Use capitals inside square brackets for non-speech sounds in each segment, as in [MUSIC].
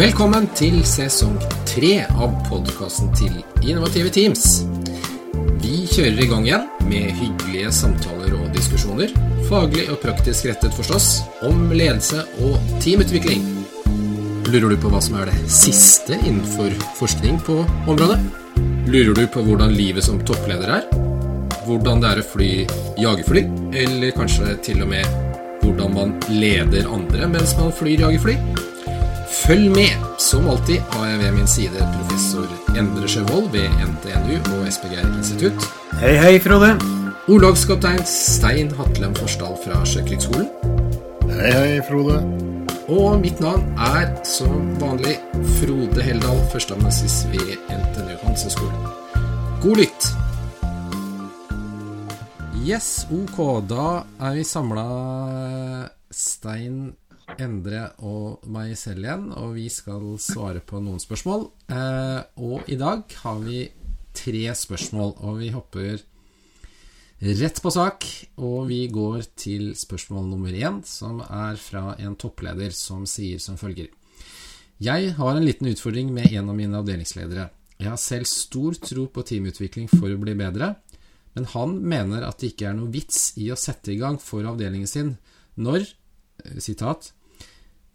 Velkommen til sesong tre av podkasten til Innovative Teams. Vi kjører i gang igjen med hyggelige samtaler og diskusjoner, faglig og praktisk rettet forstås, om ledelse og teamutvikling. Lurer du på hva som er det siste innenfor forskning på området? Lurer du på hvordan livet som toppleder er? Hvordan det er å fly jagerfly? Eller kanskje til og med hvordan man leder andre mens man flyr jagerfly? Følg med! Som alltid har jeg ved min side professor Endre Sjøvold ved NTNU og SPGR institutt. Hei, hei, Frode. Orlogskaptein Stein Hatlem Forsdal fra Sjøkrigsskolen. Hei, hei, Frode. Og mitt navn er som vanlig Frode Heldal, førsteamanuensis ved NTNU Hanseskolen. God lytt! Yes, ok. Da er vi samla, Stein, Endre og meg selv igjen, og vi skal svare på noen spørsmål. Eh, og i dag har vi tre spørsmål, og vi hopper rett på sak. Og vi går til spørsmål nummer én, som er fra en toppleder som sier som følger. Jeg har en liten utfordring med en av mine avdelingsledere. Jeg har selv stor tro på teamutvikling for å bli bedre, men han mener at det ikke er noe vits i å sette i gang for avdelingen sin når sitat,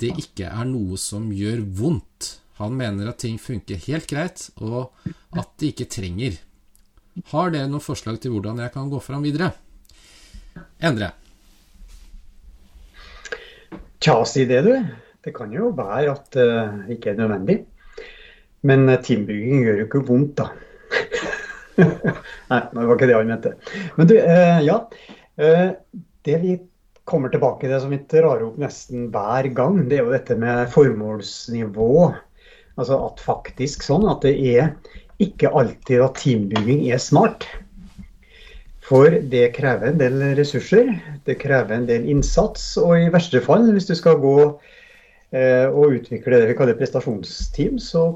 det ikke er noe som gjør vondt. Han mener at ting funker helt greit, og at de ikke trenger. Har dere noen forslag til hvordan jeg kan gå fram videre? Endre. Tja, si det, du. Det kan jo være at det uh, ikke er nødvendig. Men uh, teambygging gjør jo ikke vondt, da. [LAUGHS] Nei, det var ikke det han mente. Men du, uh, ja. det vi kommer tilbake til det som vi drar opp nesten hver gang, det er jo dette med formålsnivå. Altså at faktisk sånn at det er ikke alltid at teambygging er smart. For det krever en del ressurser, det krever en del innsats, og i verste fall, hvis du skal gå eh, og utvikle det vi kaller prestasjonsteam, så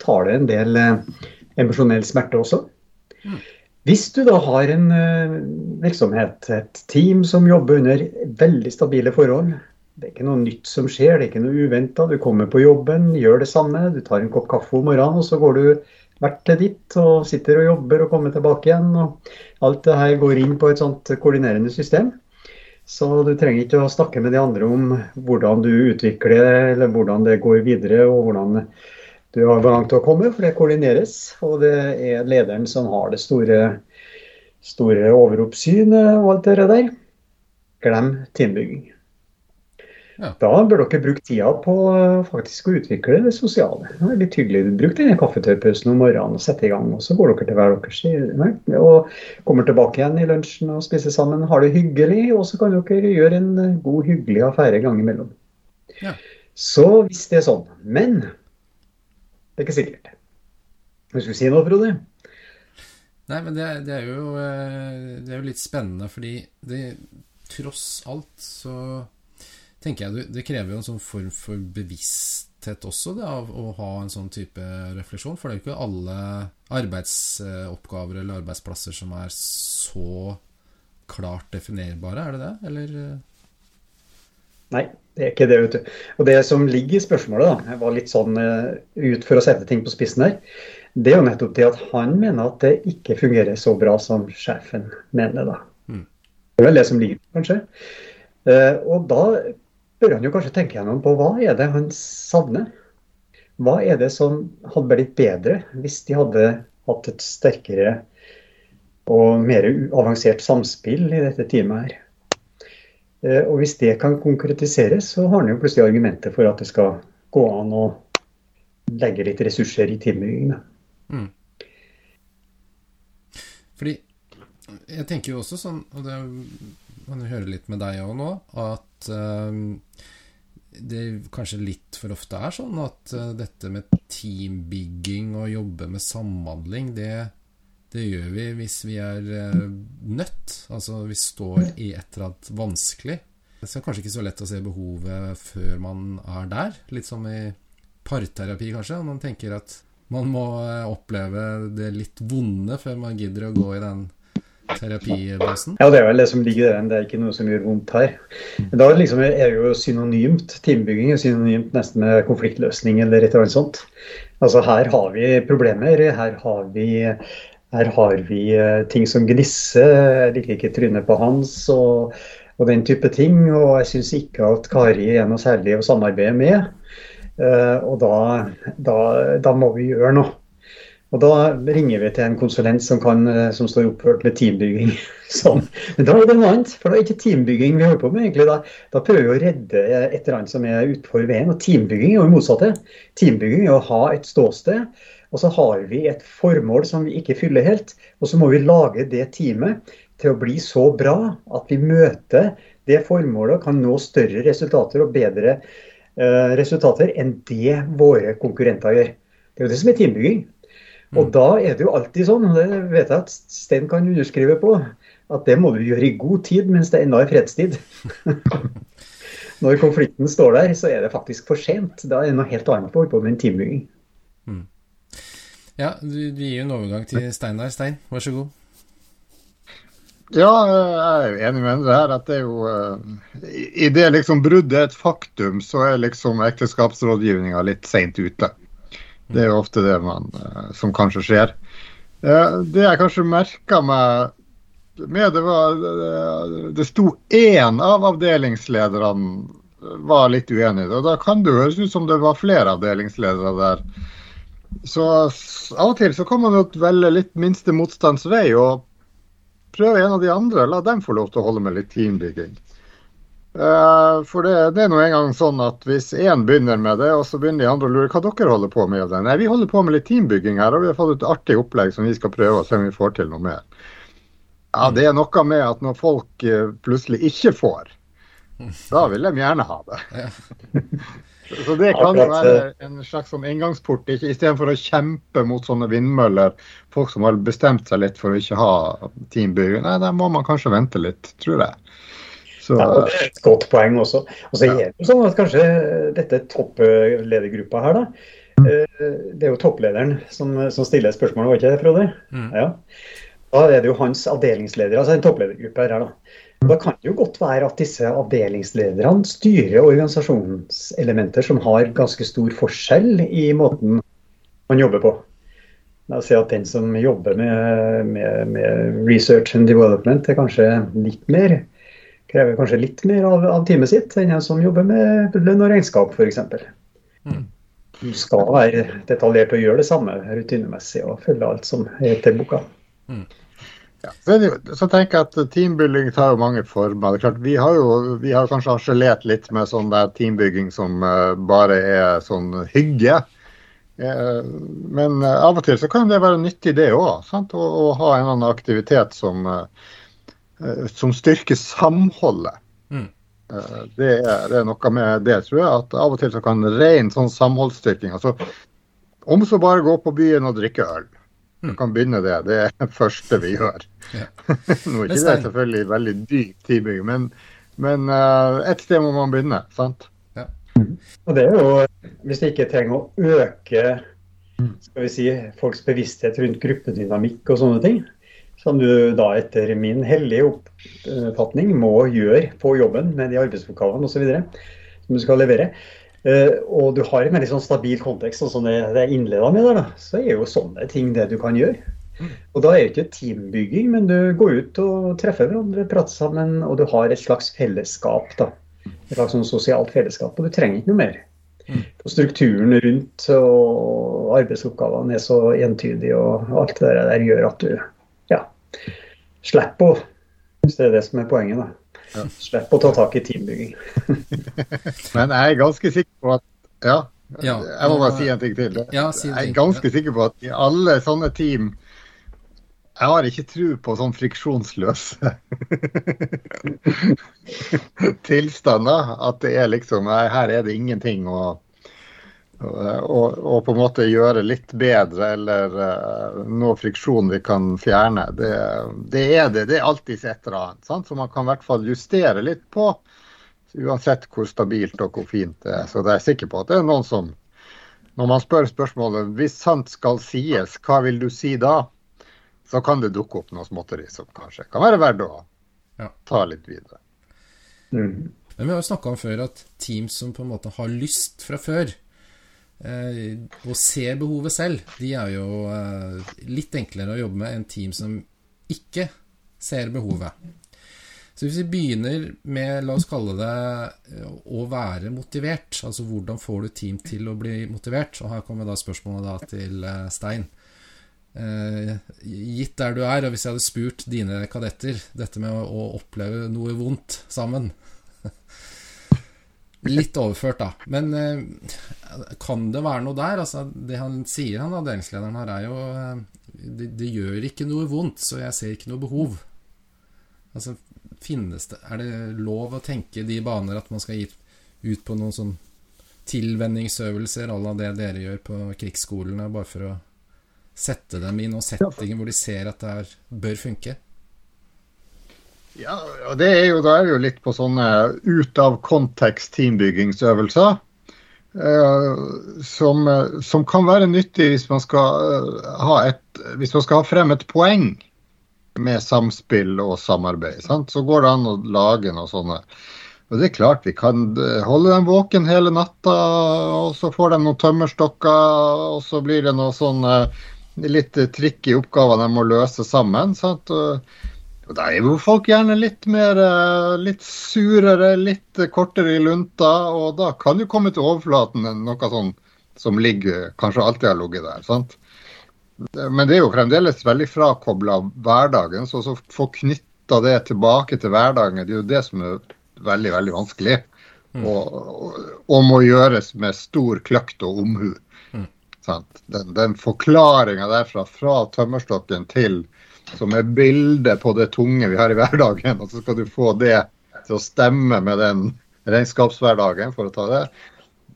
tar det en del eh, emosjonell smerte også. Hvis du da har en uh, virksomhet, et team som jobber under veldig stabile forhold, det er ikke noe nytt som skjer, det er ikke noe uventa. Du kommer på jobben, gjør det samme, du tar en kopp kaffe om morgenen, og så går du hvert til ditt og sitter og jobber og kommer tilbake igjen. og Alt det her går inn på et sånt koordinerende system. Så du trenger ikke å snakke med de andre om hvordan du utvikler det, eller hvordan det går videre, og hvordan du har hvor langt å komme, for det koordineres. Og det er lederen som har det store, store overoppsynet og alt det der. Glem teambygging. Ja. Da bør dere bruke tida på faktisk å utvikle det sosiale. Det er litt hyggelig. Bruk denne kaffetørrpausen om morgenen og sette i gang. og Så går dere til hver deres og kommer tilbake igjen i lunsjen og spiser sammen. Har det hyggelig, og så kan dere gjøre en god, hyggelig affære gang imellom. Ja. Så hvis det er sånn. Men det er ikke sikkert. Du skulle si noe, Frode? Nei, men det, det, er jo, eh, det, er jo, litt spennende, fordi det, tross alt så tenker jeg det, krever jo en sånn form for bevissthet også, det, av å ha en sånn type refleksjon. For det er jo ikke alle arbeidsoppgaver eller arbeidsplasser som er så klart definerbare, er det det? Eller Nei, det er ikke det. vet du. Og Det som ligger i spørsmålet, da, jeg var litt sånn uh, ut for å sette ting på spissen her, det er jo nettopp det at han mener at det ikke fungerer så bra som sjefen mener. da. Mm. Det er vel det som ligger kanskje. Uh, og da bør han jo kanskje tenke gjennom på hva er det han savner. Hva er det som hadde blitt bedre hvis de hadde hatt et sterkere og mer avansert samspill i dette teamet her. Eh, og hvis det kan konkretiseres, så har en jo plutselig argumenter for at det skal gå an å legge litt ressurser i teambygging. Mm. Fordi jeg tenker jo også sånn, og det man hører litt med deg òg nå, at uh, det kanskje litt for ofte er sånn at uh, dette med teambygging og jobbe med samhandling, det det gjør vi hvis vi er uh, nødt. Altså vi står i et eller annet vanskelig. Det er kanskje ikke så lett å se behovet før man er der. Litt som i parterapi, kanskje. Man tenker at man må uh, oppleve det litt vonde før man gidder å gå i den terapibåsen? Ja, det er vel det som ligger der. Det er ikke noe som gjør vondt her. Da liksom er det jo synonymt. Teambygging er synonymt nesten med konfliktløsning eller et eller annet sånt. Altså her har vi problemer. Her har vi, her har vi eh, ting som gnisser. Jeg liker ikke trynet på hans og, og den type ting. Og jeg syns ikke at Kari er noe særlig å samarbeide med. Uh, og da, da, da må vi gjøre noe. Og Da ringer vi til en konsulent som, kan, eh, som står oppført med teambygging. [LAUGHS] Sånn. Men da er det noe annet, for det er ikke teambygging vi holder på med. egentlig. Da, da prøver vi å redde et eller annet som er utenfor veien. Og teambygging er jo det motsatte. Teambygging er å ha et ståsted, og så har vi et formål som vi ikke fyller helt. Og så må vi lage det teamet til å bli så bra at vi møter det formålet og kan nå større resultater og bedre uh, resultater enn det våre konkurrenter gjør. Det er jo det som er teambygging. Og da er det jo alltid sånn, og det vet jeg at Stein kan underskrive på, at det må du gjøre i god tid mens det ennå er fredstid. [LAUGHS] Når konflikten står der, så er det faktisk for sent. Da er det noe helt annet å holde på med enn teambygging. Mm. Ja, du, du gir jo en overgang til Stein der. Stein, vær så god. Ja, jeg er jo enig med det her. At det er jo uh, I det liksom bruddet er et faktum, så er liksom ekteskapsrådgivninga litt seint ute. Det er jo ofte det man, eh, som kanskje skjer. Det jeg kanskje merka meg med, det var Det sto én av avdelingslederne var litt uenig. Og da kan det høres ut som det var flere avdelingsledere der. Så av og til så kan man jo velge litt minste motstands vei og prøve en av de andre. La dem få lov til å holde med litt teambygging. Uh, for det, det er nå engang sånn at hvis én begynner med det, og så begynner de andre å lure hva dere holder på med. Nei, vi holder på med litt teambygging her, og vi har fått et artig opplegg som vi skal prøve å se om vi får til noe mer. Ja, det er noe med at når folk uh, plutselig ikke får, da vil de gjerne ha det. [LAUGHS] så det kan jo være en slags sånn inngangsport, istedenfor å kjempe mot sånne vindmøller. Folk som har bestemt seg litt for å ikke ha teambygging. Nei, der må man kanskje vente litt, tror jeg. Så, ja, det er et godt poeng også. Og så er det jo sånn at kanskje dette toppledergruppa her, da. Mm. Eh, det er jo topplederen som, som stiller spørsmålet, var ikke det, Frode? Mm. Ja. Da er det jo hans avdelingsleder, altså en toppledergruppe her, da. Da kan det jo godt være at disse avdelingslederne styrer organisasjonselementer som har ganske stor forskjell i måten man jobber på. La oss si at den som jobber med, med, med research and development, er kanskje litt mer krever kanskje litt mer av, av teamet sitt enn en som jobber med lønn og regnskap, f.eks. Mm. Du skal være detaljert og gjøre det samme rutinemessig og følge alt som er til boka. Mm. Ja, så tenker jeg at Teambuilding tar jo mange former. Det er klart, Vi har jo vi har kanskje harselert litt med sånn der teambygging som uh, bare er sånn hygge. Uh, men uh, av og til så kan det være nyttig, det òg. Å, å, ha en eller annen aktivitet som Eh, som styrker samholdet. Mm. Eh, det, er, det, er, noe med det, tror jeg. At av og til så kan ren sånn samholdsstyrking altså, Om så bare gå på byen og drikke øl. Du mm. kan begynne det. Det er det første vi gjør. Ja. [LAUGHS] Nå er ikke det selvfølgelig veldig dyp tidbygging, men, men uh, et sted må man begynne. sant? Ja. Og det er jo, Hvis vi ikke trenger å øke mm. skal vi si, folks bevissthet rundt gruppedynamikk og sånne ting, som du da etter min hellige oppfatning må gjøre på jobben med de arbeidsoppgavene osv. som du skal levere. Uh, og du har en veldig sånn stabil kontekst, sånn som det, er innleda med der, da, så er jo sånne ting det du kan gjøre. Og da er det ikke teambygging, men du går ut og treffer hverandre, prater sammen, og du har et slags fellesskap. da. Et slags sånn sosialt fellesskap, og du trenger ikke noe mer. Og strukturen rundt og arbeidsoppgavene er så entydige, og alt det der gjør at du Slipp å Hvis det er det som er poenget, da. Ja. Slipp å ta tak i teambygging. [LAUGHS] Men jeg er ganske sikker på at Ja, ja jeg må bare si en ting til. Ja, si jeg er ganske sikker på at i alle sånne team jeg har ikke tro på sånn friksjonsløse [LAUGHS] tilstander. At det er liksom Her er det ingenting å og, og, på en måte gjøre litt bedre eller uh, noe friksjon vi kan fjerne. Det, det, er det. Det er alltid et eller annet. Sant? Så man kan i hvert fall justere litt på, uansett hvor stabilt og hvor fint det er. Så det er jeg sikker på at det er noen som Når man spør spørsmålet hvis sant skal sies, hva vil du si da? så kan det dukke opp noe småtteri som kanskje kan være verdt å Ja. ta litt videre. Mm. Men vi har jo snakka om før at team som på en måte har lyst fra før, eh, og ser behovet selv, de er jo eh, litt enklere å jobbe med enn team som ikke ser behovet. Så hvis vi begynner med, la oss kalle det eh, å være motivert, altså hvordan får du team til å bli motivert? Og her kommer da spørsmålet da til Stein. Eh, gitt der du er, og hvis jeg hadde spurt dine kadetter dette med å, å oppleve noe vondt sammen Litt overført, da. Men eh, kan det være noe der? Altså, det han sier, han avdelingslederen her, er jo eh, det, det gjør ikke noe vondt, så jeg ser ikke noe behov. Altså, finnes det Er det lov å tenke de baner at man skal gi ut på noen sånn tilvenningsøvelser à la det dere gjør på krigsskolene, bare for å sette dem i noen settinger hvor de ser at det her bør funke? Ja, og det er jo, Da er vi jo litt på sånne ut av kontekst teambyggingsøvelser. eh, som, eh, som kan være nyttig hvis man, skal eh, ha et, hvis man skal ha frem et poeng med samspill og samarbeid. Sant? Så går det an å lage noe sånne. Og det er klart vi kan holde dem våken hele natta, og så får de noen tømmerstokker, og så blir det noe sånn eh, litt tricky oppgaver de må løse sammen. Sant? Og, da er jo folk gjerne litt mer eh, litt surere, litt kortere i lunta, og da kan du komme til overflaten enn noe sånn som ligger, kanskje alltid har ligget der. sant? Men det er jo fremdeles veldig frakobla hverdagen, så å få knytta det tilbake til hverdagen, det er jo det som er veldig, veldig vanskelig. Og, og, og må gjøres med stor kløkt og omhu. Sant? Den, den forklaringa derfra, fra tømmerstokken til som er bildet på det tunge vi har i hverdagen, og så skal du få det til å stemme med den regnskapshverdagen, for å ta det.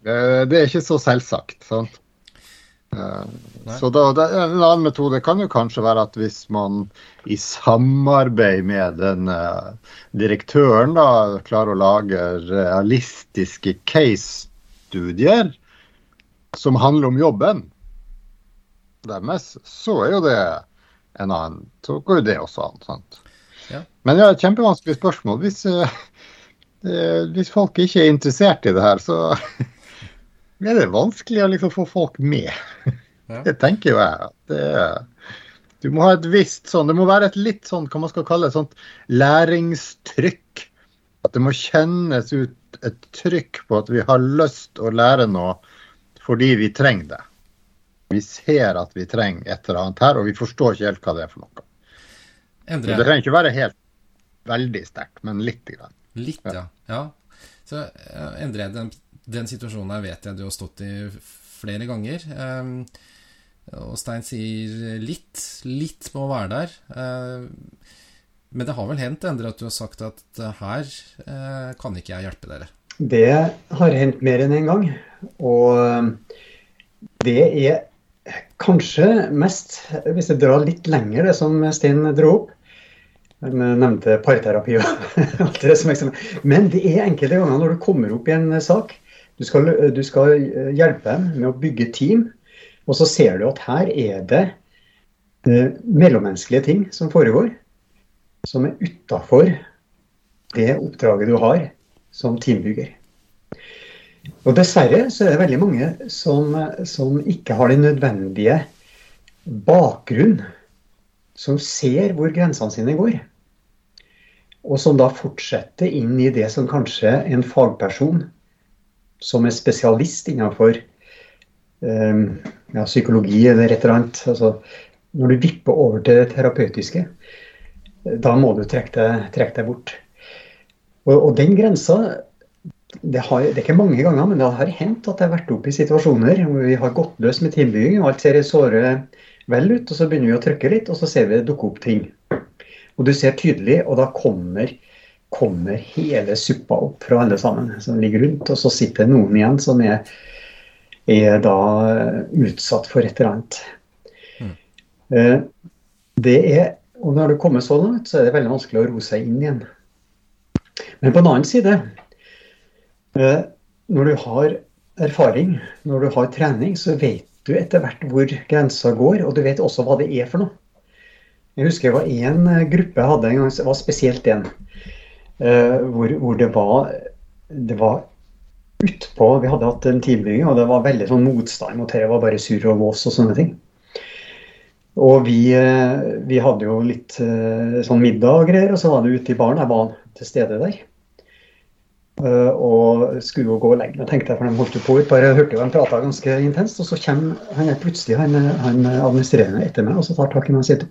Eh, Det er ikke så selvsagt. sant? Nei. Så da, da, En annen metode kan jo kanskje være at hvis man i samarbeid med den eh, direktøren da klarer å lage realistiske case-studier som handler om jobben deres, så er jo det en annen. Så går jo det også an. sant? Ja. Men ja, kjempevanskelig spørsmål. Hvis, eh, eh, hvis folk ikke er interessert i det her, så [LAUGHS] er det vanskelig å liksom få folk med. Ja. [LAUGHS] Det tenker jo jeg. Det, du må ha et visst sånn Det må være et litt sånn, hva man skal kalle et sånt læringstrykk. At det må kjennes ut et trykk på at vi har lyst å lære noe fordi vi trenger det. Vi ser at vi trenger et eller annet her, og vi forstår ikke helt hva det er for noe. Endre det trenger ikke være helt veldig sterkt, men litt. Grann. Litt, ja. ja. Så eh, Endre, den, den situasjonen her vet jeg du har stått i flere ganger. Um, og Stein sier litt. Litt må være der. Uh, men det har vel hendt, Endre, at du har sagt at her uh, kan ikke jeg hjelpe dere. Det har hendt mer enn en gang. Og det er kanskje mest, hvis jeg drar litt lenger, det som Stein dro opp. Han nevnte parterapi og [LAUGHS] alt det som eksempel. Men det er enkelte ganger når du kommer opp i en sak. Du skal, du skal hjelpe dem med å bygge team. Og så ser du at her er det eh, mellommenneskelige ting som foregår. Som er utafor det oppdraget du har som teambygger. Og dessverre så er det veldig mange som, som ikke har den nødvendige bakgrunn. Som ser hvor grensene sine går. Og som da fortsetter inn i det som kanskje en fagperson som er spesialist innenfor eh, ja, psykologi eller et eller annet. Altså, når du vipper over til det terapeutiske, da må du trekke deg, trekke deg bort. Og, og den grensa det, har, det, er ikke mange ganger, men det har hendt at jeg har vært oppe i situasjoner hvor vi har gått løs med teambygging, og alt ser såre vel ut, og så begynner vi å trykke litt, og så ser vi det dukke opp ting. Og du ser tydelig, og da kommer, kommer hele suppa opp fra alle sammen som ligger rundt, og så sitter det noen igjen som er, er da utsatt for et eller annet. Mm. Det er, og når du kommer så langt, så er det veldig vanskelig å roe seg inn igjen. Men på en annen side når du har erfaring, når du har trening, så vet du etter hvert hvor grensa går, og du vet også hva det er for noe. Jeg husker det var én gruppe jeg hadde en gang, det var spesielt en, uh, hvor, hvor, det var det var utpå Vi hadde hatt en teambygging, og det var veldig sånn motstand mot det. Det var bare surr og vås og sånne ting. Og vi, vi, hadde jo litt sånn middag og greier, og så var det ute i baren. Jeg var til stede der. Uh, og skulle jo gå meg, tenkte jeg, for de holdt på ut. Bare hørte jo de prata ganske intenst. Og så kommer han plutselig han, han administrerende etter meg og så tar tak i meg og sier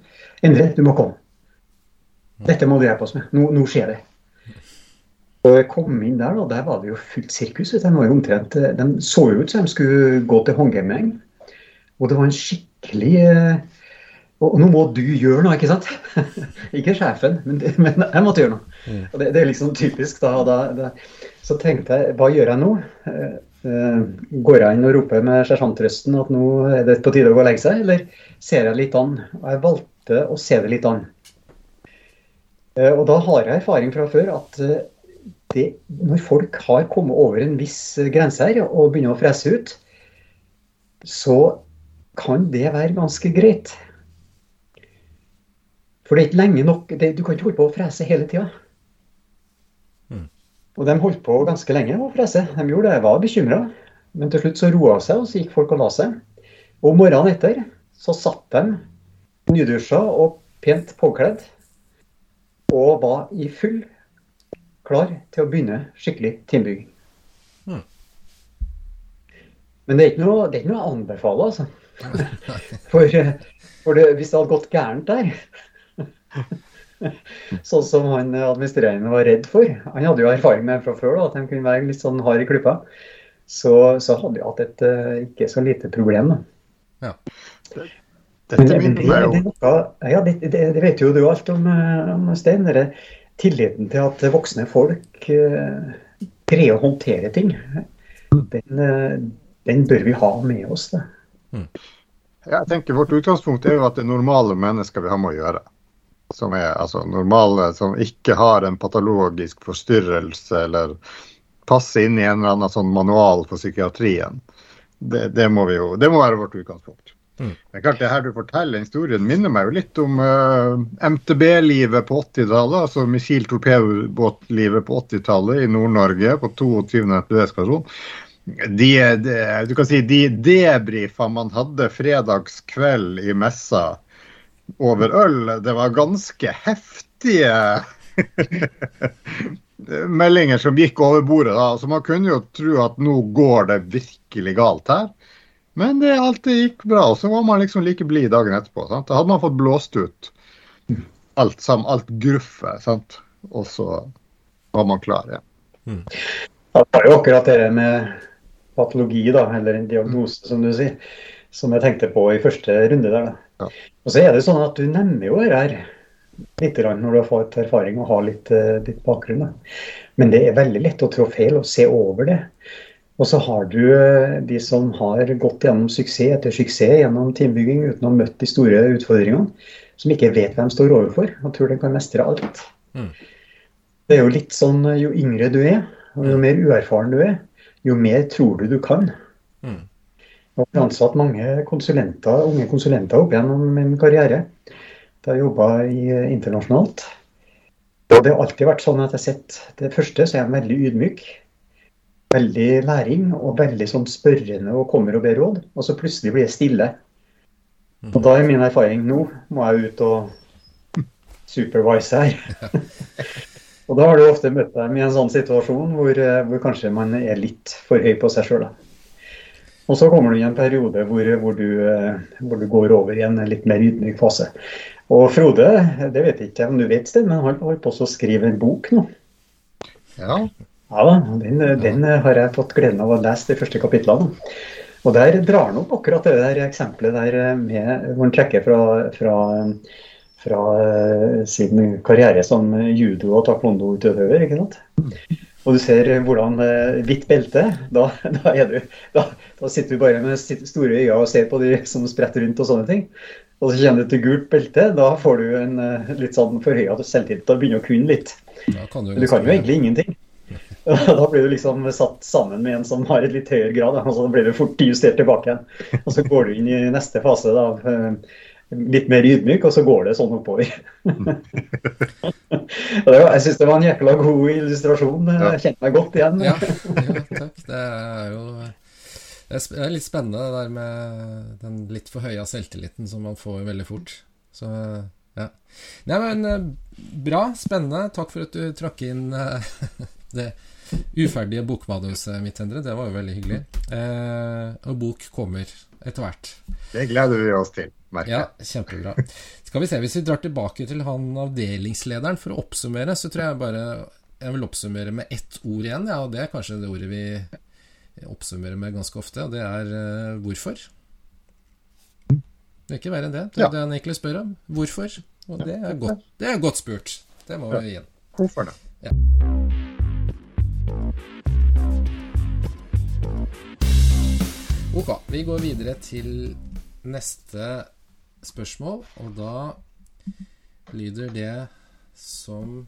Endre, du må komme. Dette må du hjelpe oss med. Nå, nå, skjer det. Og jeg kom inn der, og der var det jo fullt sirkus. De, var jo omtrent, de så jo ut som de skulle gå til håndgemeng. Og det var en skikkelig uh, og nå må du gjøre noe, ikke sant? [LAUGHS] ikke sjefen, men, men, jeg måtte gjøre noe. Mm. Og det, det, er liksom typisk. da, da, da, Så tenkte jeg, hva gjør jeg nå? Uh, går jeg inn og roper med sersjantrøsten at nå er det på tide å gå og legge seg, eller ser jeg litt an? Og jeg valgte å se det litt an. Uh, og da har jeg erfaring fra før at uh, det, når folk har kommet over en viss grense her og begynner å frese ut, så kan det være ganske greit. For det er ikke lenge nok det, Du kan ikke holde på å frese hele tida. Mm. Og de holdt på ganske lenge å frese. De gjorde det. Jeg var bekymra. Men til slutt så roa seg, og så gikk folk og la seg. Og morgenen etter så satt de nydusja og pent påkledd og var i full klar til å begynne skikkelig teambygging. Mm. Men det er ikke noe, det er ikke noe å anbefale, altså. [LAUGHS] For, for det, hvis det hadde gått gærent der, [LAUGHS] sånn som han administrerende var redd for. Han hadde jo erfaring med fra før, da, at de kunne være litt sånn hard i klypa. Så, så hadde vi hatt et uh, ikke så lite problem. Da. Ja. Dette men, det, det, det, ja, det, det, vet jo du alt om, eh, om Stein. Denne tilliten til at voksne folk uh, greier å håndtere ting. Den, uh, den, bør vi ha med oss. Da. Mm. Jeg tenker Vårt utgangspunkt er jo at det er normale mennesker vi har med å gjøre som er altså, normale, som ikke har en patologisk forstyrrelse eller passer inn i en eller annen sånn manual for psykiatrien. Det, det, må jo, det må være vårt utgangspunkt. Mm. Det er klart det her du forteller, Historien minner meg jo litt om uh, MTB-livet på 80-tallet. Altså missil torpedobåtlivet på 80-tallet i Nord-Norge, på 22. MTB-skvadron. De, de, du kan si de debrifa man hadde fredagskveld i messa over øl. Det var ganske heftige [LAUGHS] meldinger som gikk over bordet. da, så Man kunne jo tro at nå går det virkelig galt her. Men det alltid gikk bra. Og så var man liksom like blid dagen etterpå. sant? Da hadde man fått blåst ut alt sammen, alt gruffet. sant? Og så var man klar igjen. Ja. Mm. Det er jo akkurat det med patologi, da, eller en diagnose, som du sier, som jeg tenkte på i første runde der. da. Ja. Og så er det sånn at du nevner jo det her litt når du har fått erfaring og har litt, uh, litt bakgrunn. Men det er veldig lett å trå feil og se over det. Og så har du uh, de som har gått gjennom suksess etter suksess gjennom teambygging uten å ha møtt de store utfordringene, som ikke vet hvem de står overfor og tror de kan mestre alt. Mm. Det er jo litt sånn uh, jo yngre du er, og jo mer uerfaren du er, jo mer tror du du kan. Mm. Jeg har ansatt mange konsulenter, unge konsulenter opp gjennom min karriere. Da jeg jobba internasjonalt. Og det har alltid vært sånn at jeg sett Det første så er jeg veldig ydmyk. Veldig læring og veldig sånn spørrende og kommer og ber råd. Og så plutselig blir jeg stille. Og da er min erfaring nå må jeg ut og supervise her. [LAUGHS] og da har du ofte møtt dem i en sånn situasjon hvor, hvor kanskje man er litt for høy på seg sjøl. Og så kommer du i en periode hvor, hvor, du, eh, hvor, du, går over i en litt mer ydmyk fase. Og Frode, det vet jeg ikke om du vet, Sten, men han holder på å skrive en bok nå. Ja. Ja, den, den, har jeg fått gleden av å lese de første kapitlene. Og der drar han opp akkurat det der eksempelet der med, hvor han trekker fra, fra, fra eh, sin karriere som judo- og taekwondo-utøver. ikke sant? Og du ser hvordan eh, hvitt belte, da, [LAUGHS] da, du, da, da, sitter du bare med store øyne og ser på de som spretter rundt og sånne ting. Og så kjenner du til gult belte, da får du en eh, litt sånn forhøya selvtillit. Da begynner du å kunne litt. Kan du, du, kan jo egentlig ingenting. [LAUGHS] Da blir du liksom satt sammen med en som har et litt høyere grad, og så blir du fort justert tilbake igjen. Og så går du inn i neste fase av, litt mer ydmyk, og så går det sånn oppover. [LAUGHS] jeg syns det var en jækla god illustrasjon. Jeg kjente meg godt igjen. ja, ja, takk. Det er jo det er litt spennende det der med den litt for høye selvtilliten som man får veldig fort. Så ja. Nei, men bra. Spennende. Takk for at du trakk inn [LAUGHS] det uferdige bokmanuset mitt, Endre. Det var jo veldig hyggelig. Eh, og bok kommer etter hvert. Det gleder vi oss til. Merker. Ja, kjempebra. Skal vi se, Hvis vi drar tilbake til han avdelingslederen for å oppsummere, så tror jeg bare jeg vil oppsummere med ett ord igjen. Ja, og Det er kanskje det ordet vi oppsummerer med ganske ofte, og det er uh, hvorfor. Det er ikke verre enn det. Det er ja. det han egentlig spør om. Hvorfor? Og det er godt, det er godt spurt. Det må vi gi igjen. Hvorfor det? Ja. Ok, vi går videre til neste spørsmål, og da lyder det som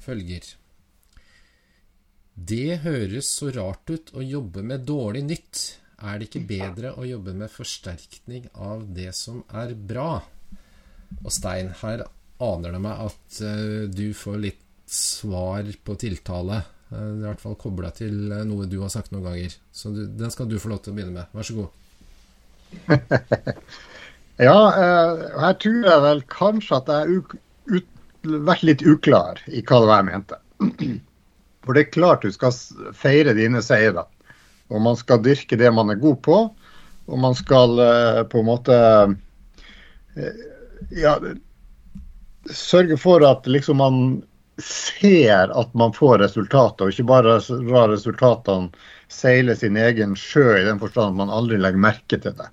følger Det høres så rart ut å jobbe med dårlig nytt. Er det ikke bedre å jobbe med forsterkning av det som er bra? Og Stein, her aner det meg at uh, du får litt svar på tiltale. Uh, I hvert fall kobla til uh, noe du har sagt noen ganger. Så den skal du få lov til å begynne med. Vær så god. [LAUGHS] ja, her tror jeg vel kanskje at jeg har vært litt uklar i hva det var jeg mente. [CLEARS THROAT] For det er klart du skal feire dine seire. Og man skal dyrke det man er god på. Og man skal på en måte ja, sørge for at liksom man ser at man får resultater, og ikke bare lar resultatene seile sin egen sjø i den forstand at man aldri legger merke til det.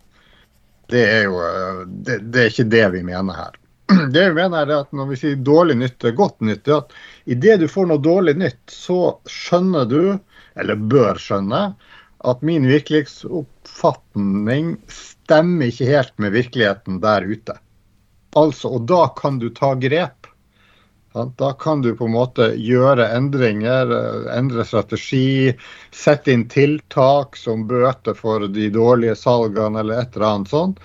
Det er jo det, det er ikke det vi mener her. [CLEARS THROAT] Det vi mener er at Når vi sier dårlig nytte, godt nytte, at idet du får noe dårlig nytt, så skjønner du, eller bør skjønne, at min virkelighetsoppfatning stemmer ikke helt med virkeligheten der ute. Altså, og da kan du ta grep. Da kan du på en måte gjøre endringer, endre strategi, sette inn tiltak som bøter for de dårlige salgene eller et eller annet sånt.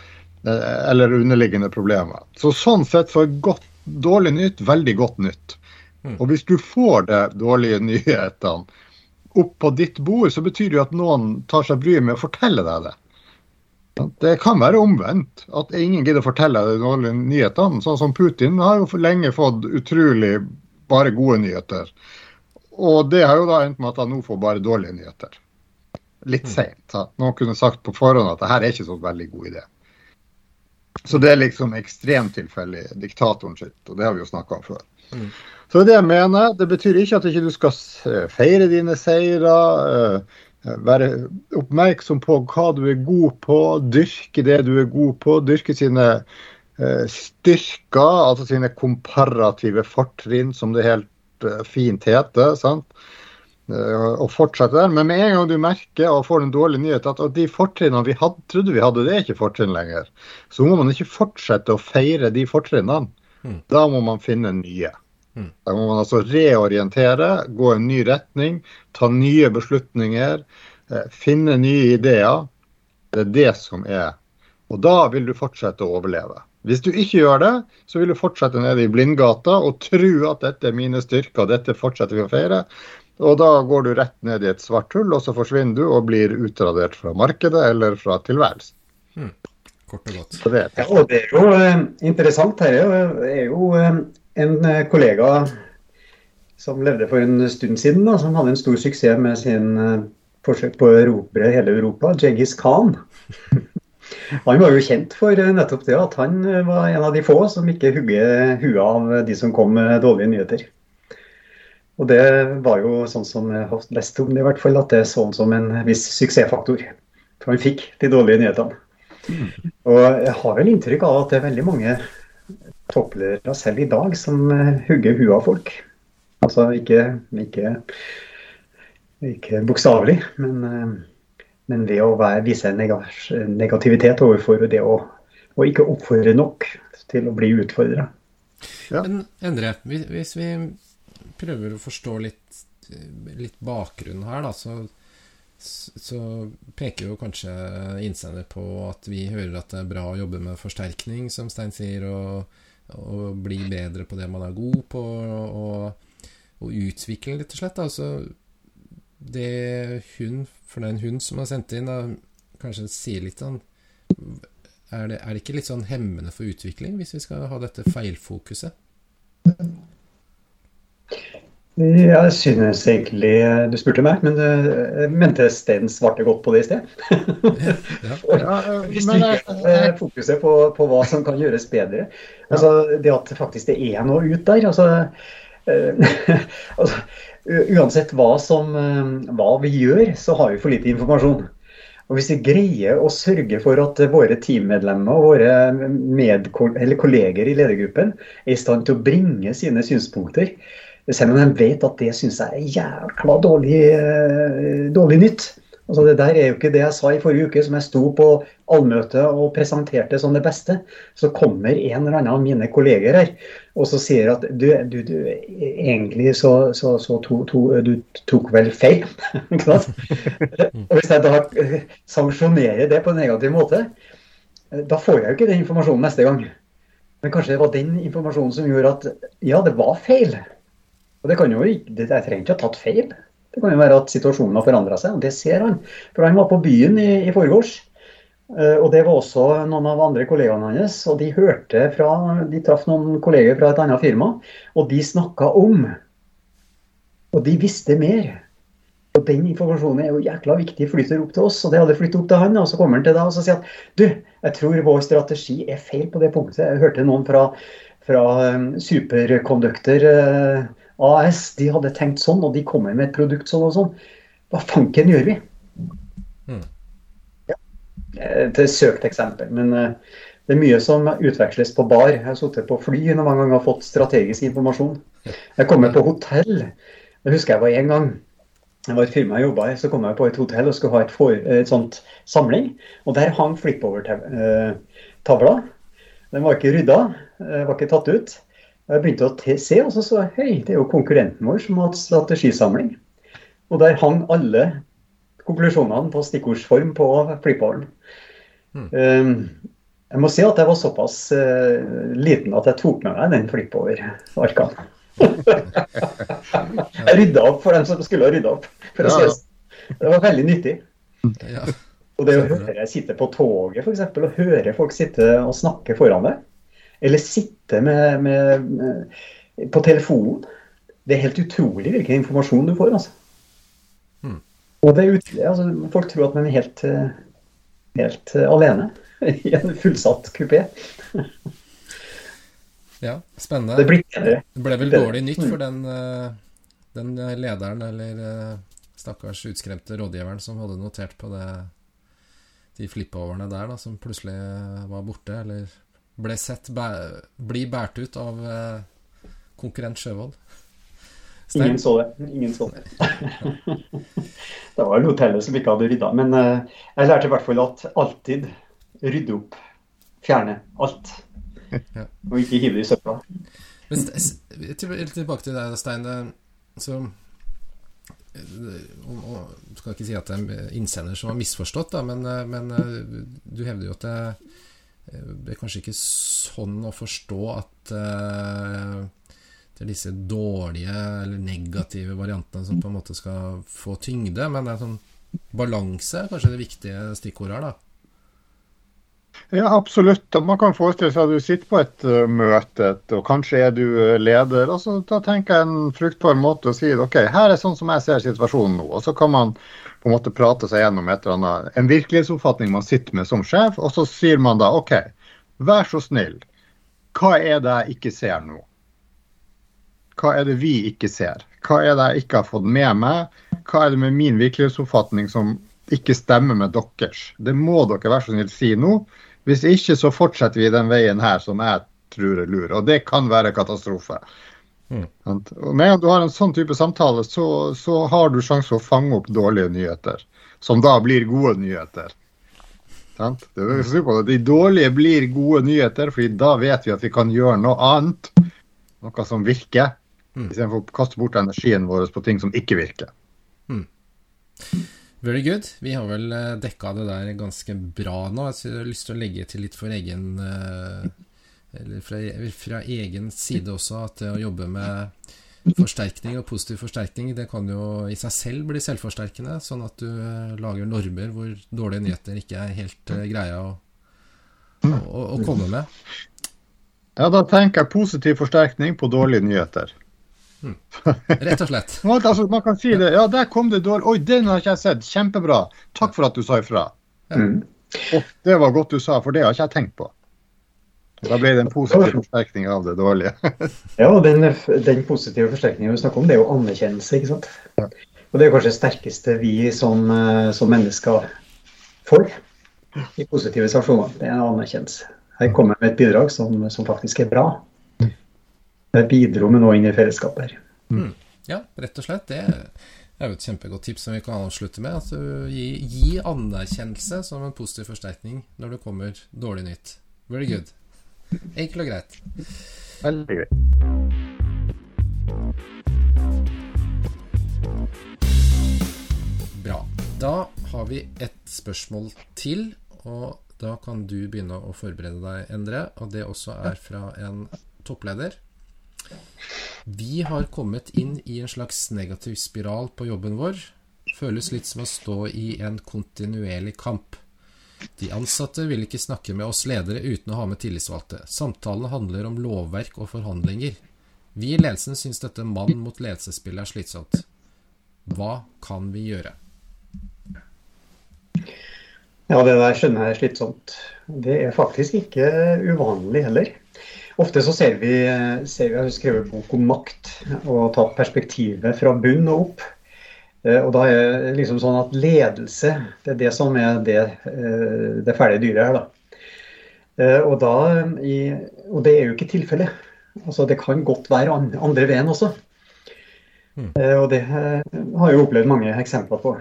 Eh, eller underliggende problemer. Så Sånn sett så er godt, dårlig nytt veldig godt nytt. Mm. Og hvis du får de dårlige nyhetene opp på ditt bord, så betyr det jo at noen tar seg bryet med å fortelle deg det. Det kan være omvendt, at ingen gidder å fortelle de dårlige nyhetene. Sånn som Putin har jo lenge fått utrolig bare gode nyheter. Og det har jo da endt med at han nå får bare dårlige nyheter. Litt mm. seint. Noen kunne sagt på forhånd at det her er ikke så veldig god idé. Så det er liksom ekstremtilfelle i diktatoren sitt, og det har vi jo snakka om før. Mm. Så det jeg mener, det betyr ikke at du ikke skal feire dine seire. Eh, være oppmerksom på hva du er god på, dyrke det du er god på. Dyrke sine eh, styrker, altså sine komparative fortrinn, som det helt eh, fint heter. sant? og fortsette der. Men med en gang du merker og får en dårlig nyhet at, de fortrinnene vi hadde, trodde vi hadde, det er ikke fortrinn lenger, så må man ikke fortsette å feire de fortrinnene. Mm. Da må man finne nye. Mm. Da må man altså reorientere, gå en ny retning, ta nye beslutninger, eh, finne nye ideer. Det er det som er. Og da vil du fortsette å overleve. Hvis du ikke gjør det, så vil du fortsette nede i blindgata og tro at dette er mine styrker, dette fortsetter vi å feire. Og da går du rett ned i et svart hull, og så forsvinner du og blir utradert fra markedet eller fra tilværelsen. Hmm. Kort og godt. Det ja, og det er jo eh, interessant. Her er jo eh, en eh, kollega som levde for en stund siden, da, som hadde en stor suksess med sin uh, forsøk på å erobre hele Europa, Djengis Khan. [LAUGHS] Han var jo kjent for uh, nettopp det at han var en av de få som ikke hugget huet av de som kom med dårlige nyheter. Og det var jo sånn som jeg har lest om det, i hvert fall, at det så sånn som en viss suksessfaktor. For han fikk de dårlige nyhetene. Mm. Og jeg har vel inntrykk av at det er veldig mange toppledere selv i dag som eh, hugger huet av folk. Altså ikke, ikke, ikke bokstavelig, men, eh, men, ved å være, vise negativitet overfor det å, å ikke oppfordre nok til å bli utfordra. Ja. Men Endre, hvis vi prøver å forstå litt, litt bakgrunnen her, da, så så peker jo kanskje innsender på at vi hører at det er bra å jobbe med forsterkning, som Stein sier, og, og bli bedre på det man er god på, og, og utvikle, rett og slett. Altså, det hun, for det er en hund som har sendt inn, da, kanskje sier litt sånn er det, er det ikke litt sånn hemmende for utvikling, hvis vi skal ha dette feilfokuset? Jeg synes egentlig Du spurte meg, men jeg mente Sten svarte godt på det i sted. [LAUGHS] [LAUGHS] Hvis du ikke fokuser på, på, hva som kan gjøres bedre. Altså, det at faktisk det er noe ut der. Altså, [LAUGHS] altså, uansett hva, som, hva vi gjør, så har vi for lite informasjon. Og Hvis vi greier å sørge for at våre teammedlemmer og våre kolleger i ledergruppen er i stand til å bringe sine synspunkter selv om de vet at det syns jeg er jækla dårlig, eh, dårlig nytt. Altså Det der er jo ikke det jeg sa i forrige uke, som jeg sto på allmøtet og presenterte som det beste. Så kommer en eller annen av mine kolleger her og så sier at du, du, du egentlig så, så, så to, to, du tok vel feil. [LAUGHS] og Hvis jeg da sanksjonerer det på en negativ måte, da får jeg jo ikke den informasjonen neste gang. Men kanskje det var den informasjonen som gjorde at ja, det var feil. Og det kan jo ikke, Jeg trenger ikke ha tatt feil. Det kan jo være at situasjonen har forandra seg, og det ser han. For han var på byen i, i forgårs. Eh, og det var også noen av andre kollegaene hans. Og de hørte fra De traff noen kolleger fra et annet firma, og de snakka om Og de visste mer. Og den informasjonen er jo jækla viktig, flytter opp til oss. Og det hadde flyttet opp til han, og så kommer han til deg og så sier at du, jeg tror vår strategi er feil på det punktet. Jeg hørte noen fra, fra um, Superconductor uh, AS de hadde tenkt sånn, og de kommer med et produkt sånn og sånn. Hva fanken gjør vi? Mm. Ja. Et søkt eksempel. Men uh, det er mye som utveksles på bar. Jeg har sittet på fly noen ganger og fått strategisk informasjon. Jeg kommer på hotell. Det husker jeg var én gang. Det var et firma jeg jobba i, så kom jeg på et hotell og skulle ha et, for, et sånt samling. Og der hang flippover-tavla. Den var ikke rydda, var ikke tatt ut. Jeg begynte å se, og så så jeg hei, det er jo konkurrenten vår som har hatt strategisamling. Og der hang alle konklusjonene på stikkordsform på flipperen. Mm. Um, jeg må si at jeg var såpass uh, liten at jeg tok med meg den flippover-arkene. [LAUGHS] jeg rydda opp for dem som skulle rydda opp. For å si det. Sånn. var veldig nyttig. Ja. Og det å høre jeg sitte på toget eksempel, og høre folk sitte og snakke foran deg, eller sitte med, med, med, på telefonen. Det er helt utrolig hvilken informasjon du får. altså. Mm. Og det er ut, altså, Folk tror at man er helt, helt alene [LAUGHS] i en fullsatt kupé. [LAUGHS] ja, spennende. Det, det, ble vel dårlig nytt for den, eh, den lederen eller eh, stakkars utskremte rådgiveren som hadde notert på det, de flippoverne der, da, som plutselig var borte, eller ble sett bæ bli båret ut av eh, konkurrent Sjøvold. Ingen så det. Ingen så det. [LAUGHS] det var hotellet som ikke hadde rydda. Men eh, jeg lærte i hvert fall at alltid rydde opp. Fjerne alt. Ja. Og ikke hive det i søpla. Tilbake til deg, Stein. Så og, og, skal ikke si at det er innsender som har misforstått, da, men, eh, men du hevder jo at det Eh, det er kanskje ikke sånn å forstå at uh, det er disse dårlige eller negative variantene som på en måte skal få tyngde, men det er sånn balanse er kanskje det viktige stikkordet her, da? Ja, absolutt. Man kan forestille seg at du sitter på et uh, møte, og kanskje er du leder. og så Da tenker jeg en fruktbar måte å si ok, her er sånn som jeg ser situasjonen nå. Og så kan man på en måte prate seg gjennom et eller annet, en virkelighetsoppfatning man sitter med som sjef, og så sier man da OK, vær så snill, hva er det jeg ikke ser nå? Hva er det vi ikke ser? Hva er det jeg ikke har fått med meg? Hva er det med min virkelighetsoppfatning som ikke stemmer med deres? Det må dere være så snill si nå. Hvis ikke så fortsetter vi den veien her som jeg tror er lur. Og det kan være katastrofe. Mm. Og med en gang du har en sånn type samtale, så, så har du sjanse å fange opp dårlige nyheter. Som da blir gode nyheter. Det er det. De dårlige blir gode nyheter, fordi da vet vi at vi kan gjøre noe annet. Noe som virker. Mm. Istedenfor å kaste bort energien vår på ting som ikke virker. Mm. Very good. Vi har vel eh, dekka det der ganske bra nå. Jeg har lyst til å legge til litt for egen eh, Eller fra, fra egen side også, at det å jobbe med forsterkning og positiv forsterkning, det kan jo i seg selv bli selvforsterkende. Sånn at du eh, lager normer hvor dårlige nyheter ikke er helt greia å, å, å komme med. Ja, da tenker jeg positiv forsterkning på dårlige nyheter. Mm. [LAUGHS] Rett og slett. altså, man kan si det. Ja, der kom det dårlig. Oi, den har ikke jeg sett. Kjempebra. Takk for at du sa ifra. Mm. Oh, det var godt du sa, for det har ikke jeg tenkt på. Da ble det en positiv forsterkning av det dårlige. [LAUGHS] ja, den, den positive forsterkningen vi snakker om, det er jo anerkjennelse. ikke sant? Ja. Og det er kanskje det sterkeste vi som, eh, som mennesker får i positive situasjoner. Det er en anerkjennelse. Her kommer jeg med et bidrag som, som faktisk er bra bidro med noe inn i fellesskapet. Mm. Ja, rett og slett. Det er jo et kjempegodt tips som vi kan avslutte med. At du gi, gi anerkjennelse som en positiv forsterkning når det kommer dårlig nytt. Very good. Enkelt og greit. Veldig greit. Bra. Da har vi et spørsmål til, og da kan du begynne å forberede deg, Endre. Og det også er fra en toppleder. Vi har kommet inn i en slags negativ spiral på jobben vår. Føles litt som å stå i en kontinuerlig kamp. De ansatte vil ikke snakke med oss ledere uten å ha med tillitsvalgte. Samtalene handler om lovverk og forhandlinger. Vi i ledelsen syns dette mann mot ledelsesspillet er slitsomt. Hva kan vi gjøre? Ja, det der skjønner jeg er slitsomt. Det er faktisk ikke uvanlig heller. Ofte så ser vi, ser vi Jeg har skrevet bok om makt og tatt perspektivet fra bunn og opp. Eh, og da er det liksom sånn at ledelse, det er det som er det, eh, det ferdige dyret her, da. Eh, og, da og det er jo ikke tilfellet. Altså, det kan godt være andre veien også. Mm. Og det har jeg opplevd mange eksempler på.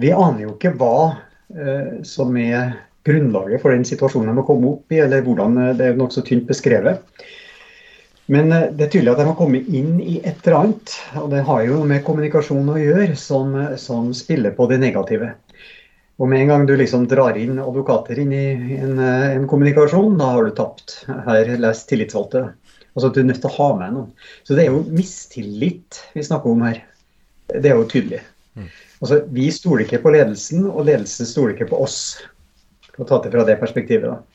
Vi aner jo ikke hva som er grunnlaget for den situasjonen de har kommet opp i, eller hvordan det er nokså tynt beskrevet. Men eh, det er tydelig at jeg må komme inn i et eller annet, og det har jo med kommunikasjon å gjøre, som, som spiller på det negative. Og med en gang du liksom drar inn advokater inn i en, eh, en kommunikasjon, da har du tapt. Her les tillitsvalgte. Altså at du er nødt til å ha med noen. Så det er jo mistillit vi snakker om her. Det er jo tydelig. Mm. Altså, vi stoler ikke på ledelsen, og ledelsen stoler ikke på oss og ta det fra det perspektivet. Da.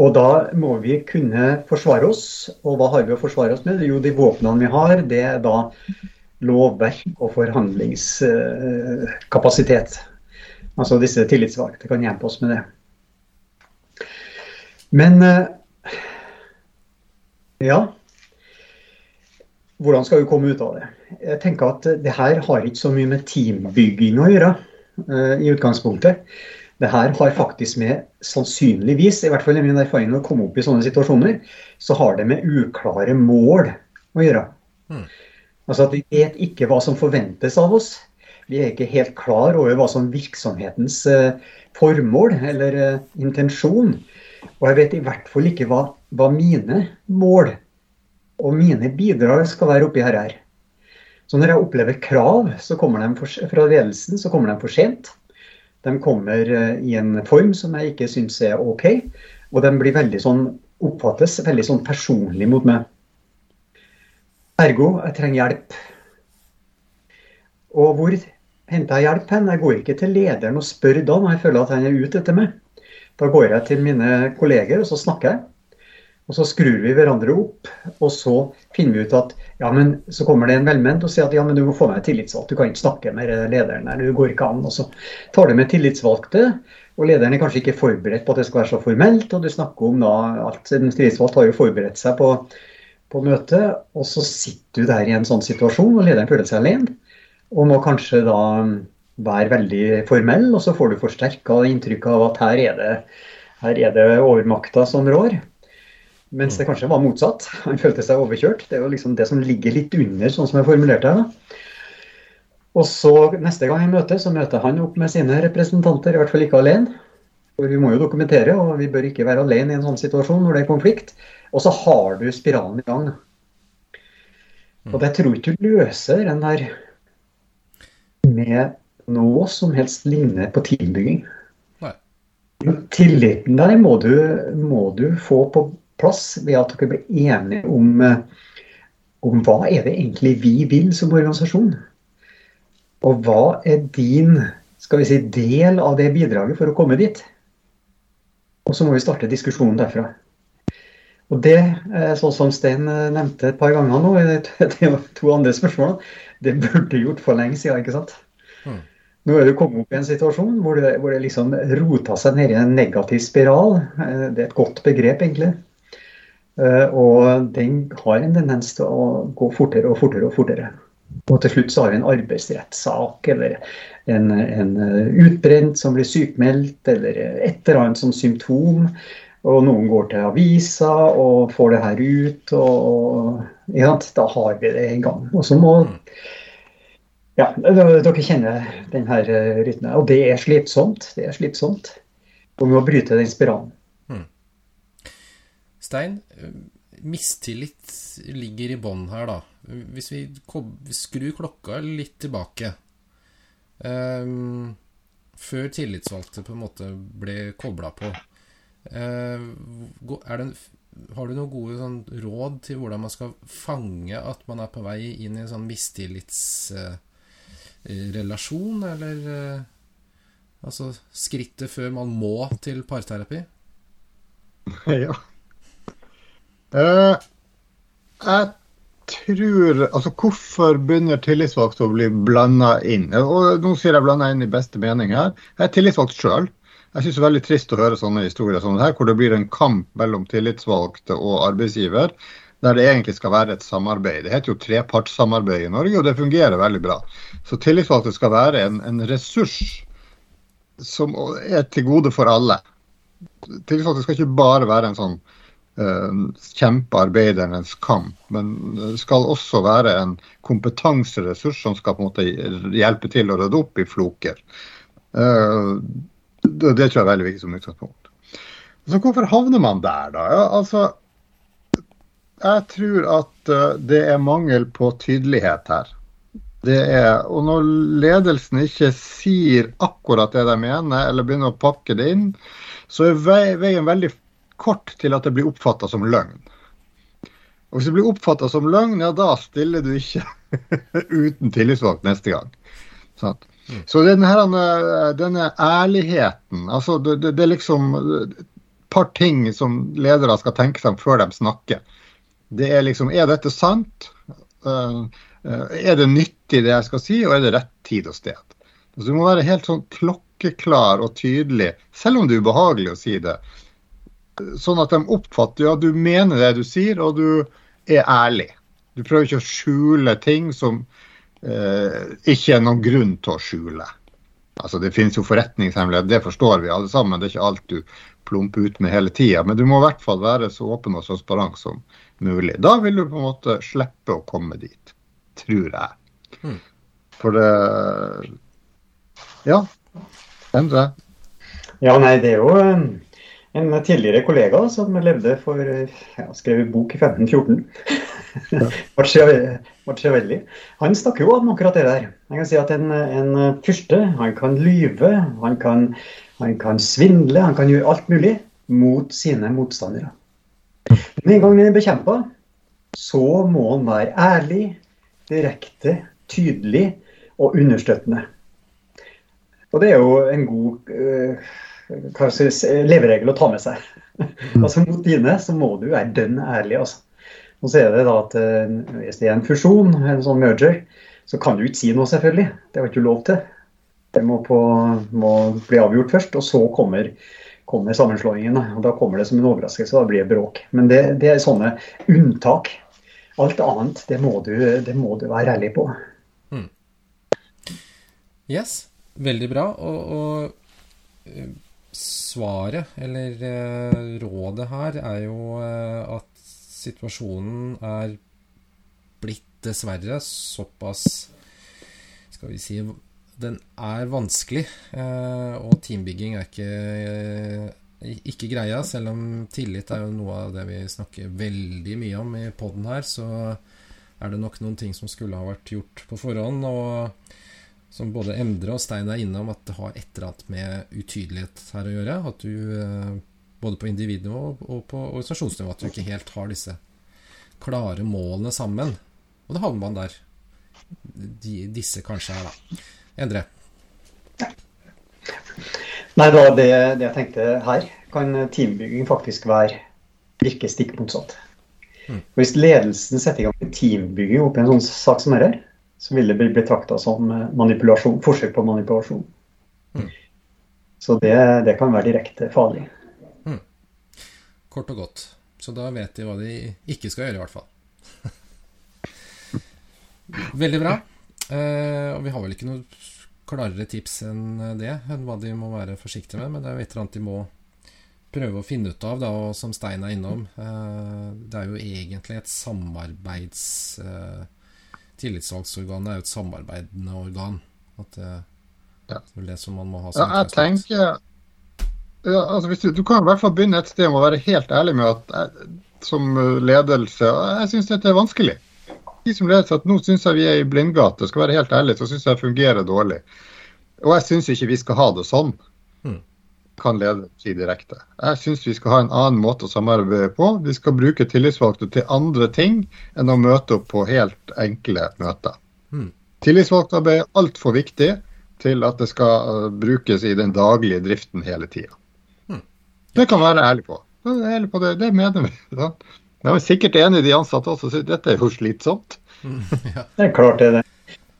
Og da må vi kunne forsvare oss. Og hva har vi å forsvare oss med? Jo, de våpnene vi har, det er da lovverk og forhandlingskapasitet. Altså disse tillitsvalgte kan hjelpe oss med det. Men eh, ja Hvordan skal vi komme ut av det? Jeg tenker at det her har ikke så mye med teambygging å gjøre eh, i utgangspunktet. Det her har faktisk med sannsynligvis, i hvert fall i min erfaring når å komme opp i sånne situasjoner, så har det med uklare mål å gjøre. Mm. Altså at Vi vet ikke hva som forventes av oss. Vi er ikke helt klar over hva som virksomhetens uh, formål eller uh, intensjon. Og jeg vet i hvert fall ikke hva, hva mine mål og mine bidrag skal være oppi her. Så når jeg opplever krav så kommer de for, fra ledelsen, så kommer de for sent. De kommer eh, i en form som jeg ikke syns er OK. Og de blir veldig sånn, oppfattes veldig sånn personlig mot meg. Ergo, jeg trenger hjelp. Og hvor henter jeg hjelp hen? Jeg går ikke til lederen og spør da når jeg føler at han er ute etter meg. Da går jeg til mine kolleger og så snakker jeg. Og så skrur vi hverandre opp, og så finner vi ut at ja, men så kommer det en velment og sier at ja, men du må få meg tillitsvalgt, du kan ikke snakke med lederen der, du går ikke an. Og så tar du med tillitsvalgte, og lederen er kanskje ikke forberedt på at det skal være så formelt, og du snakker om da at en tillitsvalgte har jo forberedt seg på, på møtet, og så sitter du der i en sånn situasjon, og lederen føler seg alene, og må kanskje da være veldig formell, og så får du forsterka inntrykket av at her er det, her er det overmakta som rår. Mens det kanskje var motsatt. [LAUGHS] Han følte seg overkjørt. Det er jo liksom det som ligger litt under, sånn som jeg formulerte det. Og så neste gang jeg møter, så møter han opp med sine representanter, i hvert fall ikke alene. For vi må jo dokumentere, og vi bør ikke være alene i en sånn situasjon når det er konflikt. Og så har du spiralen i gang. Og jeg tror ikke du løser den der med noe som helst ligner på teambygging. Tilliten der må du, må du få på plass ved at dere blir enige om, eh, om hva er det egentlig vi vil som organisasjon. Og hva er din skal vi si, del av det bidraget for å komme dit? Og så må vi starte diskusjonen derfra. Og det, sånn som Stein eh, nevnte et par ganger nå, [LAUGHS] de to andre spørsmålene, det burde gjort for lenge siden, ikke sant? Mm. Nå er du kommet opp i en situasjon hvor det, hvor det liksom rota seg ned i en negativ spiral. Det er et godt begrep, egentlig. Og den har en tendens til å gå fortere og fortere og fortere. Og til slutt så har vi en arbeidsrettssak eller en, en utbrent som blir sykmeldt, eller et eller annet som symptom. Og noen går til avisa og får det her ut. og ja, Da har vi det i gang. Og så må Ja, dere kjenner denne rytmen. Og det er slitsomt. Det er slitsomt. Og vi må bryte den spiralen. Stein, mistillit ligger i bånn her, da. Hvis vi skrur klokka litt tilbake um, Før tillitsvalgte på en måte ble kobla på. Eh, det, har du noen gode sånn, råd til hvordan man skal fange at man er på vei inn i en sånn mistillitsrelasjon, uh, eller uh, altså skrittet før man må til parterapi? [LAUGHS] Ja. Uh, jeg tror Altså, hvorfor begynner tillitsvalgte å bli blanda inn? Og nå sier jeg blanda inn i beste mening her. Jeg er tillitsvalgt sjøl. Jeg syns det er veldig trist å høre sånne historier som her, hvor det blir en kamp mellom tillitsvalgte og arbeidsgiver, der det egentlig skal være et samarbeid. Det heter jo trepartssamarbeid i Norge, og det fungerer veldig bra. Så tillitsvalgte skal være en, en ressurs som er til gode for alle. Tillitsvalgte skal ikke bare være en sånn uh, kjempearbeidernes kamp, men skal også være en kompetanseressurs som skal på en måte hjelpe til å rydde opp i floker. Uh, det, det, tror jeg er veldig viktig som utgangspunkt. Så hvorfor havner man der, da? Ja, altså, jeg tror at uh, det er mangel på tydelighet her. Er, og når ledelsen ikke sier akkurat det de mener, eller begynner å pakke det inn, så er veien veldig kort til at det blir oppfatta som løgn. Og Hvis det blir oppfatta som løgn, ja da stiller du ikke [LAUGHS] uten tillitsvalgt neste gang. Sånn. Så denne, denne ærligheten altså det, det, det, er liksom et par ting som ledere skal tenke seg om før de snakker. Det er liksom Er dette sant? Uh, uh, er det nyttig det jeg skal si, og er det rett tid og sted? Altså, du må være helt sånn klokkeklar og tydelig, selv om det er ubehagelig å si det. Sånn at de oppfatter at ja, du mener det du sier, og du er ærlig. Du prøver ikke å skjule ting som eh, ikke er noen grunn til å skjule. Altså Det finnes jo forretningshemmelighet, det forstår vi alle sammen. Det er ikke alt du plumper ut med hele tida. Men du må i hvert fall være så åpen og transparent som mulig. Da vil du på en måte slippe å komme dit, tror jeg. Mm. For det Ja. Endre? Ja, nei, det er jo eh, en tidligere kollega som levde for ja, skrev bok i 1514. [LAUGHS] Machiavelli. Han snakker jo om akkurat det der. Jeg kan si at En, en fyrste han kan lyve, han kan, han kan, svindle, han kan gjøre alt mulig mot sine motstandere. Men en gang han er bekjempa, så må han være ærlig, direkte, tydelig og understøttende. Og det er jo en god uh, leveregel å ta med seg. [LAUGHS] altså Mot dine så må du være dønn ærlig. altså. Og så er det da at eh, hvis det er en fusjon, en sånn merger, så kan du ikke si noe, selvfølgelig. Det har ikke lov til. Det må, på, må bli avgjort først, og så kommer, kommer sammenslåingen. og Da kommer det som en overraskelse, da blir det bråk. Men det, det er sånne unntak. Alt annet, det må du, det må du være ærlig på. Mm. Yes, veldig bra. Og, og eh, svaret, eller eh, rådet her, er jo at situasjonen er blitt dessverre såpass Skal vi si Den er vanskelig, eh, og teambygging er ikke, eh, ikke greia. Selv om tillit er jo noe av det vi snakker veldig mye om i poden her, så er det nok noen ting som skulle ha vært gjort på forhånd. Og, som både Endre og Stein er innom, at det har et eller annet med utydelighet her å gjøre. At du eh, både på individnivå og på organisasjonsnivå at du ikke helt har disse klare målene sammen. Og da havner man der de, disse kanskje er, da. Endre? Nei, da, det, det, jeg tenkte her, kan teambygging faktisk være virke stikk motsatt. Mm. Hvis ledelsen setter i gang en teambygging oppi en sånn sak som dette, så vil det bli betrakta som manipulasjon, forsøk på manipulasjon. Mm. Så det, det, kan være direkte farlig. Mm. Kort og godt. Så da vet de hva de ikke skal gjøre, i hvert fall. [LAUGHS] Veldig bra. Eh, og vi har vel ikke noe klarere tips enn det, enn hva de må være forsiktige med. Men det er jo et eller annet de må prøve å finne ut av, da, og som Stein er innom. Eh, det er jo egentlig et samarbeids... Eh, tillitsvalgsorganet er jo et samarbeidende organ. At det, ja. det er det som man må ha som ja, jeg tenker ja, altså du, du, kan i hvert fall begynne et sted med å være helt ærlig med at jeg, som ledelse Jeg syns dette er vanskelig de som ledelse, at nå syns jeg vi er i blindgate. Skal være helt ærlig, så syns jeg det fungerer dårlig. Og jeg syns ikke vi skal ha det sånn. Kan leder si direkte. Jeg syns vi skal ha en annen måte å samarbeide på. Vi skal bruke tillitsvalgte til andre ting enn å møte opp på helt enkle møter. Mm. Tillitsvalgtarbeid er altfor viktig til at det skal uh, brukes i den daglige driften hele tida. Mm. Det kan være ærlig på. Ærlig på det, det mener vi. [LAUGHS] Da. Jeg er sikkert enig i de ansatte også, så dette er jo slitsomt. [LAUGHS] ja. Det er klart det er det.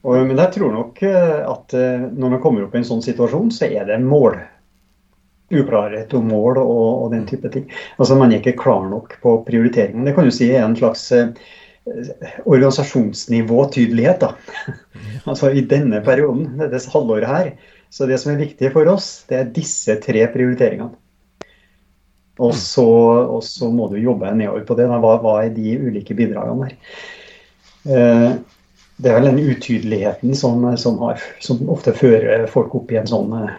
Og, men jeg tror nok eh, at eh, når man kommer opp i en sånn situasjon, så er det mål. Uklarhet om mål og, og, den type ting. Altså Man er ikke klar nok på prioriteringen. Det kan du si er en slags eh, organisasjonsnivå-tydelighet. da. [LAUGHS] altså I denne perioden, dette halvåret her. Så det som er viktig for oss, det er disse tre prioriteringene. Og så, og så må du jobbe nedover på det. Hva, hva, er de ulike bidragene der? Eh, det er vel den utydeligheten som, som, har, som, ofte fører folk opp i en sånn eh,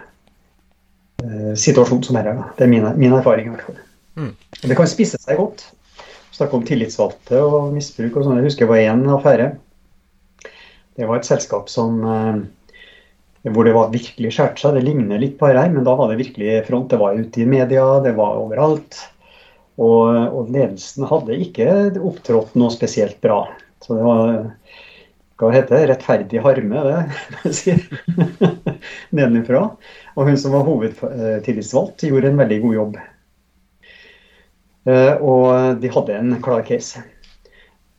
situasjon som dette. Det er min, min erfaring i hvert fall. Mm. Det kan spisse seg godt. Snakke om tillitsvalgte og misbruk og sånn. Jeg husker det var én affære. Det var et selskap som eh, hvor det var virkelig skjært seg. Det ligner litt på her, men da var det virkelig front. Det var ute i media, det var overalt. Og, og ledelsen hadde ikke opptrådt noe spesielt bra. Så det var hva heter det, rettferdig harme, det sier [LAUGHS] nedenfra. Og hun som var hovedtillitsvalgt, gjorde en veldig god jobb. Eh, og de hadde en klar case.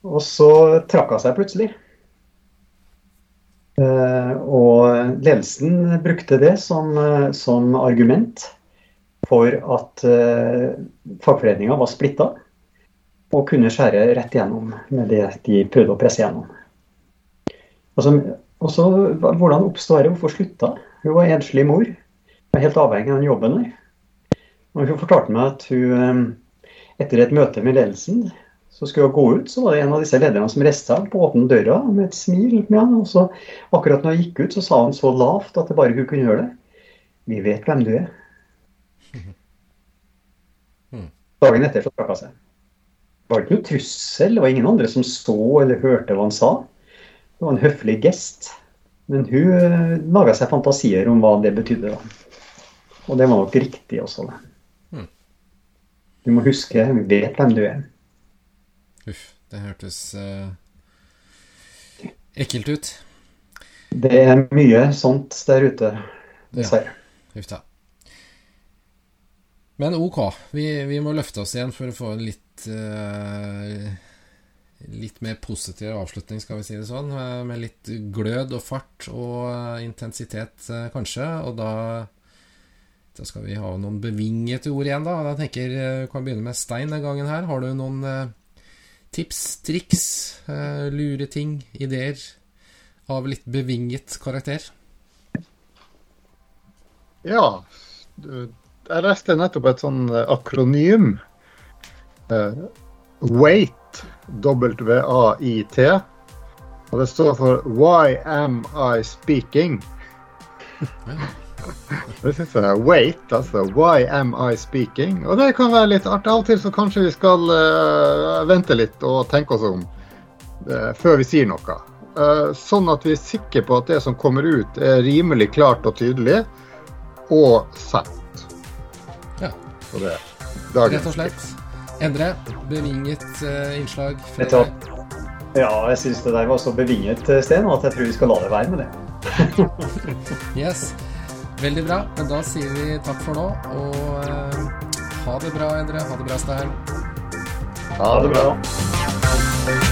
Og så trakk hun seg plutselig. Eh, og ledelsen brukte det som, eh, som argument for at fagforeninga var splitta og kunne skjære rett igjennom med det de prøvde å presse gjennom. Altså, også, hvordan oppstår det? Hvorfor slutta? Hun var enslig mor. Hun Var helt avhengig av den jobben der. Og hun fortalte meg at hun etter et møte med ledelsen så skulle hun gå ut, så var det en av disse lederne som reiste på åpne døra med et smil. med han, og så Akkurat når hun gikk ut, så sa hun så lavt at det bare hun kunne gjøre det. Vi vet hvem du er. Hmm. Dagen etter så trakk hun seg. Det var ikke noe trussel. Det var ingen andre som så eller hørte hva han sa. Det var en høflig gest. Men hun eh, laga seg fantasier om hva det betydde. Da. Og det var nok riktig også. det. Hmm. Du må huske, vi vet hvem du er. Uff, det hørtes uh, ekkelt ut. Det er mye sånt der ute, dessverre. Ja. Uff da. Men OK, vi, vi, må løfte oss igjen for å få en litt uh, Litt mer positiv avslutning, skal vi si det sånn. Eh, med litt glød og fart og intensitet, kanskje. Og da da skal vi ha noen bevingete ord igjen, da. Jeg tenker, vi kan begynne med Stein den gangen her. Har du noen tips, triks, lure ting, ideer av litt bevinget karakter? Ja. Jeg leste nettopp et sånn eh, akronym. WAIT. W-A-I-T. Og det står for Why am I speaking? [LAUGHS] Det syns jeg er wait, altså. Why am I speaking? Og det kan være litt artig. Av og til så kanskje vi skal uh, vente litt og tenke oss om uh, før vi sier noe. Uh, sånn at vi er sikre på at det som kommer ut, er rimelig klart og tydelig, og sant. Ja. Så det er dagens slett. Endre, bevinget eh, innslag fra Vet du hva? deg. Ja, jeg syns det der var så bevinget, eh, Sten, at jeg tror vi skal la det være med det. [LAUGHS] Yes. Veldig bra. Men da sier vi takk for nå, og eh, ha det bra, Endre. Ha det bra, Stein. Ha det bra. bra.